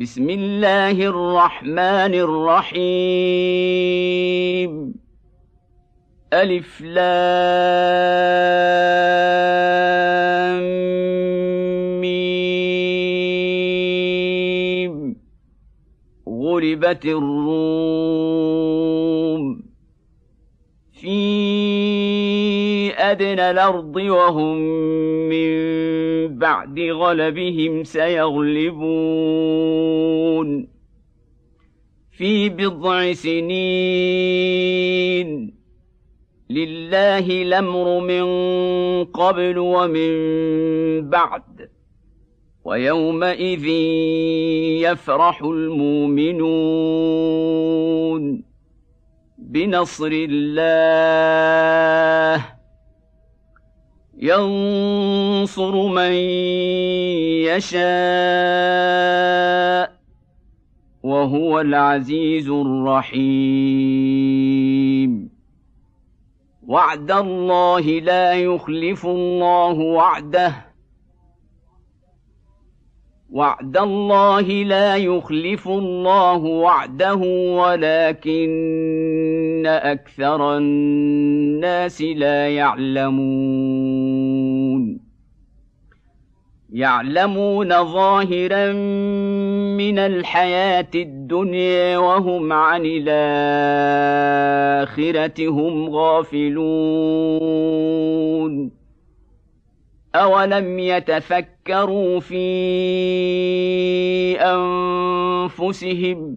بسم الله الرحمن الرحيم. ألف لام ميم. غلبت الروم. في أدنى الأرض وهم من بعد غلبهم سيغلبون. في بضع سنين. لله الأمر من قبل ومن بعد. ويومئذ يفرح المؤمنون. بنصر الله. ينصر من يشاء وهو العزيز الرحيم. وعد الله لا يخلف الله وعده. وعد الله لا يخلف الله وعده ولكن أكثر الناس لا يعلمون. يعلمون ظاهرا من الحياة الدنيا وهم عن الآخرة هم غافلون. أولم يتفكروا في أنفسهم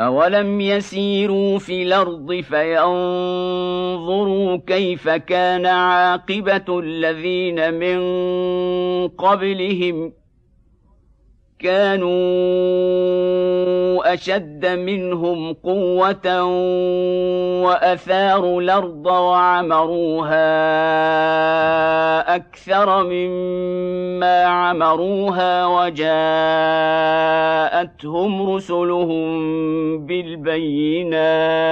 اولم يسيروا في الأرض فينظروا كيف كان عاقبه الذين من قبلهم كانوا أشد منهم قوة وأثاروا الأرض وعمروها أكثر مما عمروها وجاءتهم رسلهم بالبينات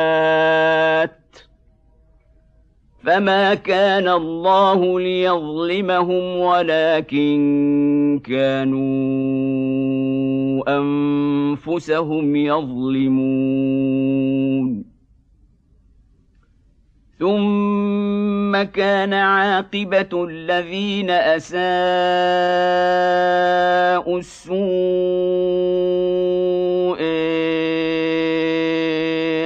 فما كان الله ليظلمهم ولكن كانوا انفسهم يظلمون ثم كان عاقبه الذين اساءوا السوء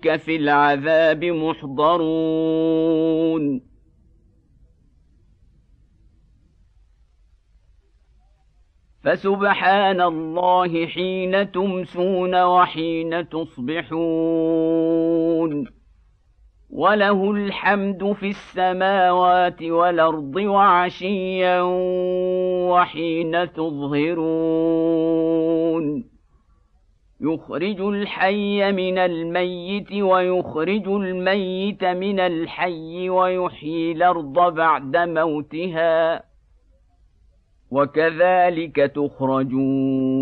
في العذاب محضرون فسبحان الله حين تمسون وحين تصبحون وله الحمد في السماوات والارض وعشيا وحين تظهرون يخرج الحي من الميت ويخرج الميت من الحي ويحيي الأرض بعد موتها. وكذلك تخرجون.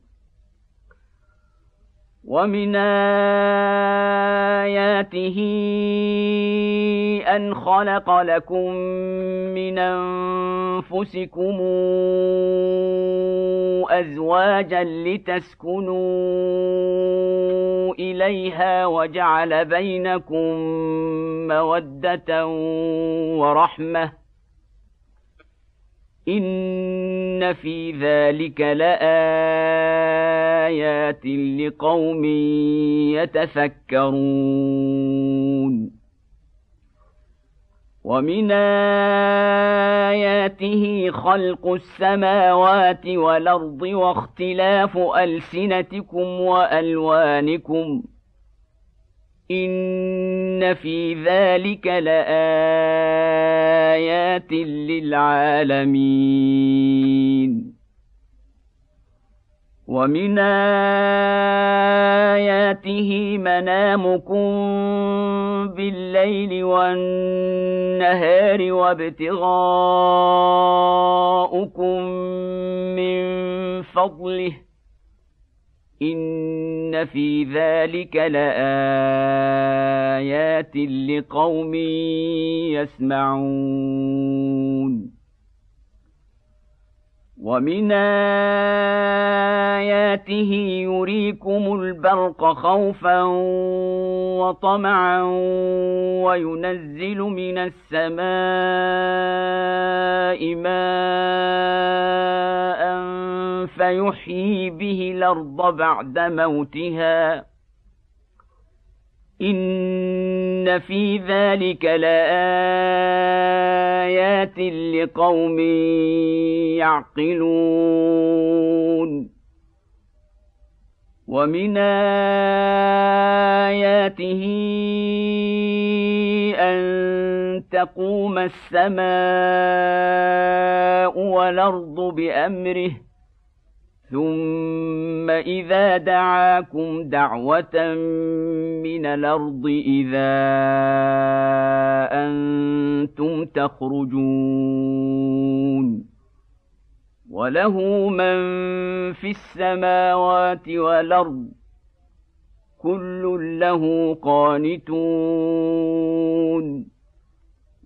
ومن اياته ان خلق لكم من انفسكم ازواجا لتسكنوا اليها وجعل بينكم موده ورحمه ان في ذلك لايات لقوم يتفكرون ومن اياته خلق السماوات والارض واختلاف السنتكم والوانكم ان في ذلك لايات للعالمين ومن اياته منامكم بالليل والنهار وابتغاؤكم من فضله ان في ذلك لايات لقوم يسمعون. ومن اياته يريكم البرق خوفا وطمعا وينزل من السماء ماء فيحيي به الأرض بعد موتها. إن في ذلك لآيات لقوم يعقلون. ومن آياته أن تقوم السماء والأرض بأمره. ثم اذا دعاكم دعوه من الأرض اذا أنتم تخرجون وله من في السماوات والارض كل له قانتون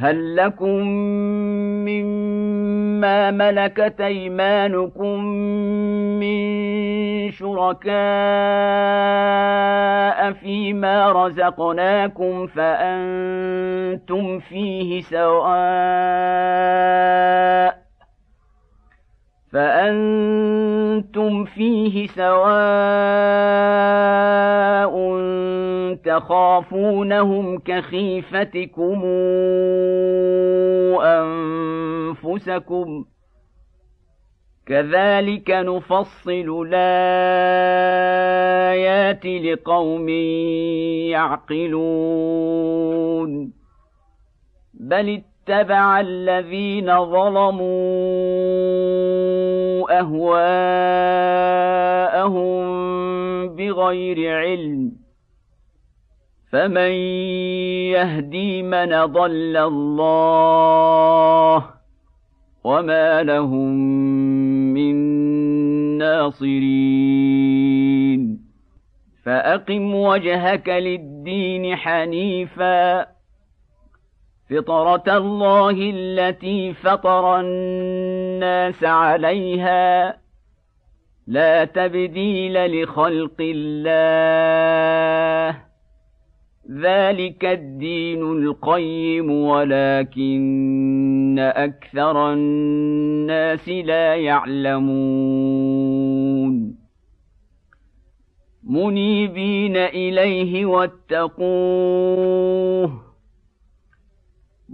هل لكم مما ملكت أيمانكم من شركاء فيما رزقناكم فأنتم فيه سواء فأنتم فيه سواء تخافونهم كخيفتكم أنفسكم كذلك نفصل الآيات لقوم يعقلون بل اتبع الذين ظلموا أهواءهم بغير علم. فمن يهدي من ضل الله وما لهم من الناصرين فأقم وجهك للدين حنيفا. فطرة الله التي فطر الناس عليها. لا تبديل لخلق الله. ذلك الدين القيم ولكن أكثر الناس لا يعلمون. منيبين إليه واتقوه.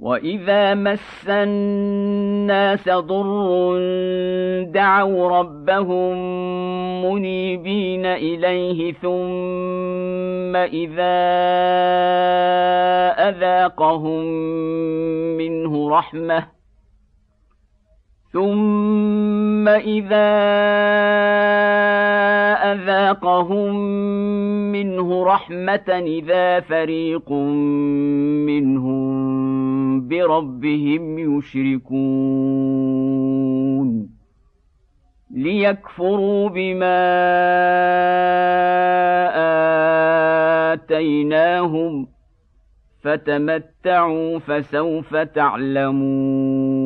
واذا مس الناس ضر دعوا ربهم منيبين اليه ثم اذا اذاقهم منه رحمه ثم اذا اذاقهم منه رحمه اذا فريق منهم بربهم يشركون ليكفروا بما آتيناهم فتمتعوا فسوف تعلمون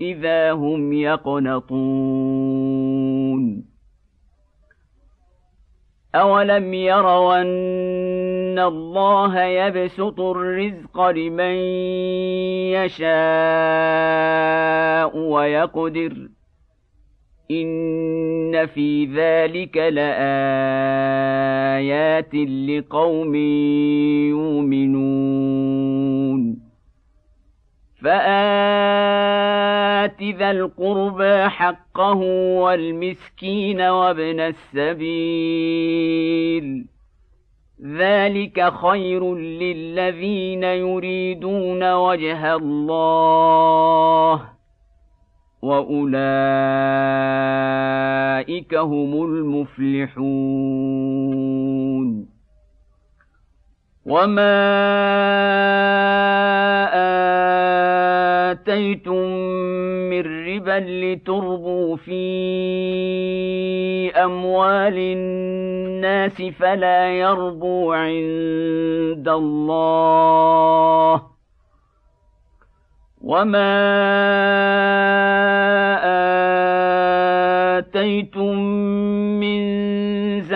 إذا هم يقنطون. اولم يروا ان الله يبسط الرزق لمن يشاء ويقدر ان في ذلك لايات لقوم يؤمنون. فات ذا القربى حقه والمسكين وابن السبيل. ذلك خير للذين يريدون وجه الله وأولئك هم المفلحون. وما آتيتم من ربا لتربوا في أموال الناس فلا يربو عند الله وما آتيتم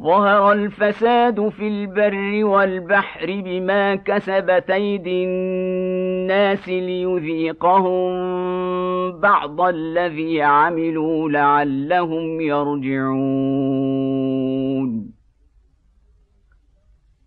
ظهر الفساد في البر والبحر بما كسبت أيدي الناس ليذيقهم بعض الذي عملوا لعلهم يرجعون.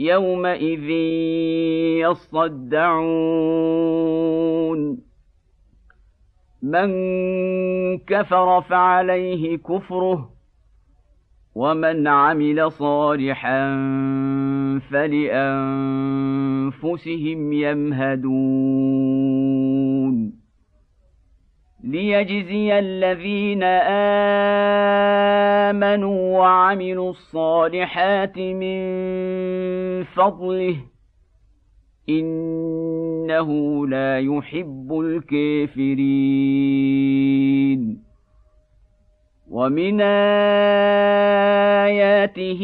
يومئذ يصدعون من كفر فعليه كفره ومن عمل صالحا فلانفسهم يمهدون ليجزي الذين امنوا وعملوا الصالحات من فضله انه لا يحب الكافرين ومن آياته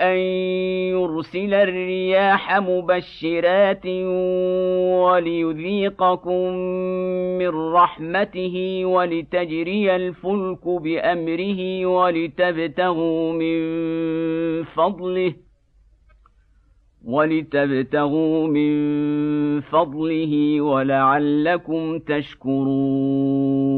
أن يرسل الرياح مبشرات وليذيقكم من رحمته ولتجري الفلك بأمره ولتبتغوا من فضله ولتبتغوا من فضله ولعلكم تشكرون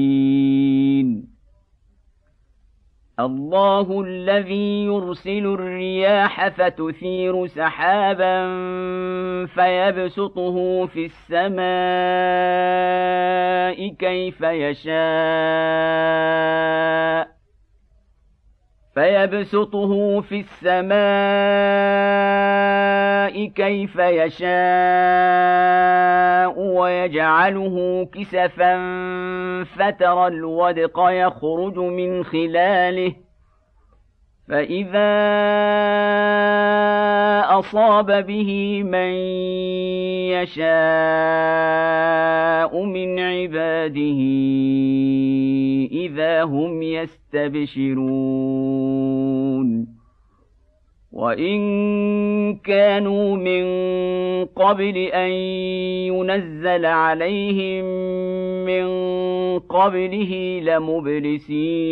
الله الذي يرسل الرياح فتثير سحابا فيبسطه في السماء كيف يشاء. فيبسطه في السماء كيف يشاء ويجعله كسفا فترى الودق يخرج من خلاله فاذا اصاب به من يشاء من عباده اذا هم يستبشرون وان كانوا من قبل ان ينزل عليهم من قبله لمبلسين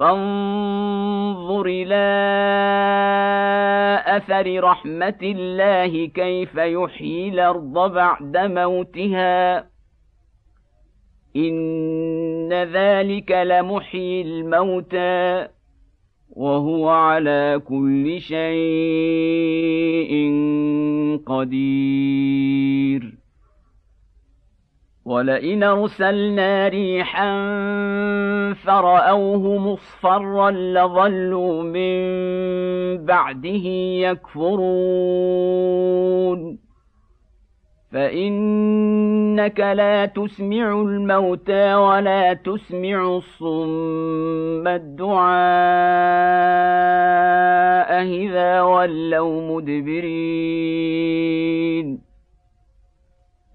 فانظر إلى أثر رحمة الله كيف يحيي الأرض بعد موتها. إن ذلك لمحيي الموتى وهو على كل شيء قدير. ولئن أرسلنا ريحا فرأوه مصفرا لظلوا من بعده يكفرون. فإنك لا تسمع الموتى ولا تسمع الصم الدعاء إذا ولوا مدبرين.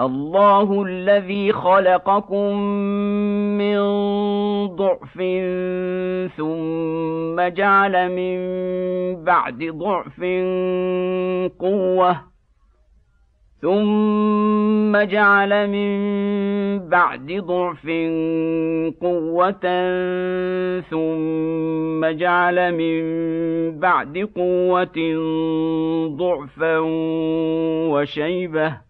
الله الذي خلقكم من ضعف ثم جعل من بعد ضعف قوة ثم جعل من بعد ضعف قوة ثم جعل من بعد قوة ضعفا وشيبة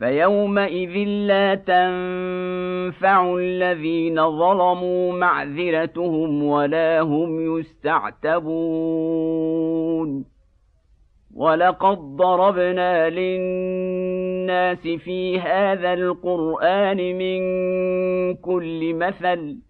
فيومئذ لا تنفع الذين ظلموا معذرتهم ولا هم يستعتبون. ولقد ضربنا للناس في هذا القرآن من كل مثل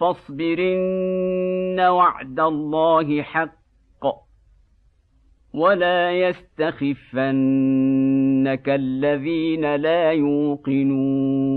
فاصبرن وعد الله حق ولا يستخفنك الذين لا يوقنون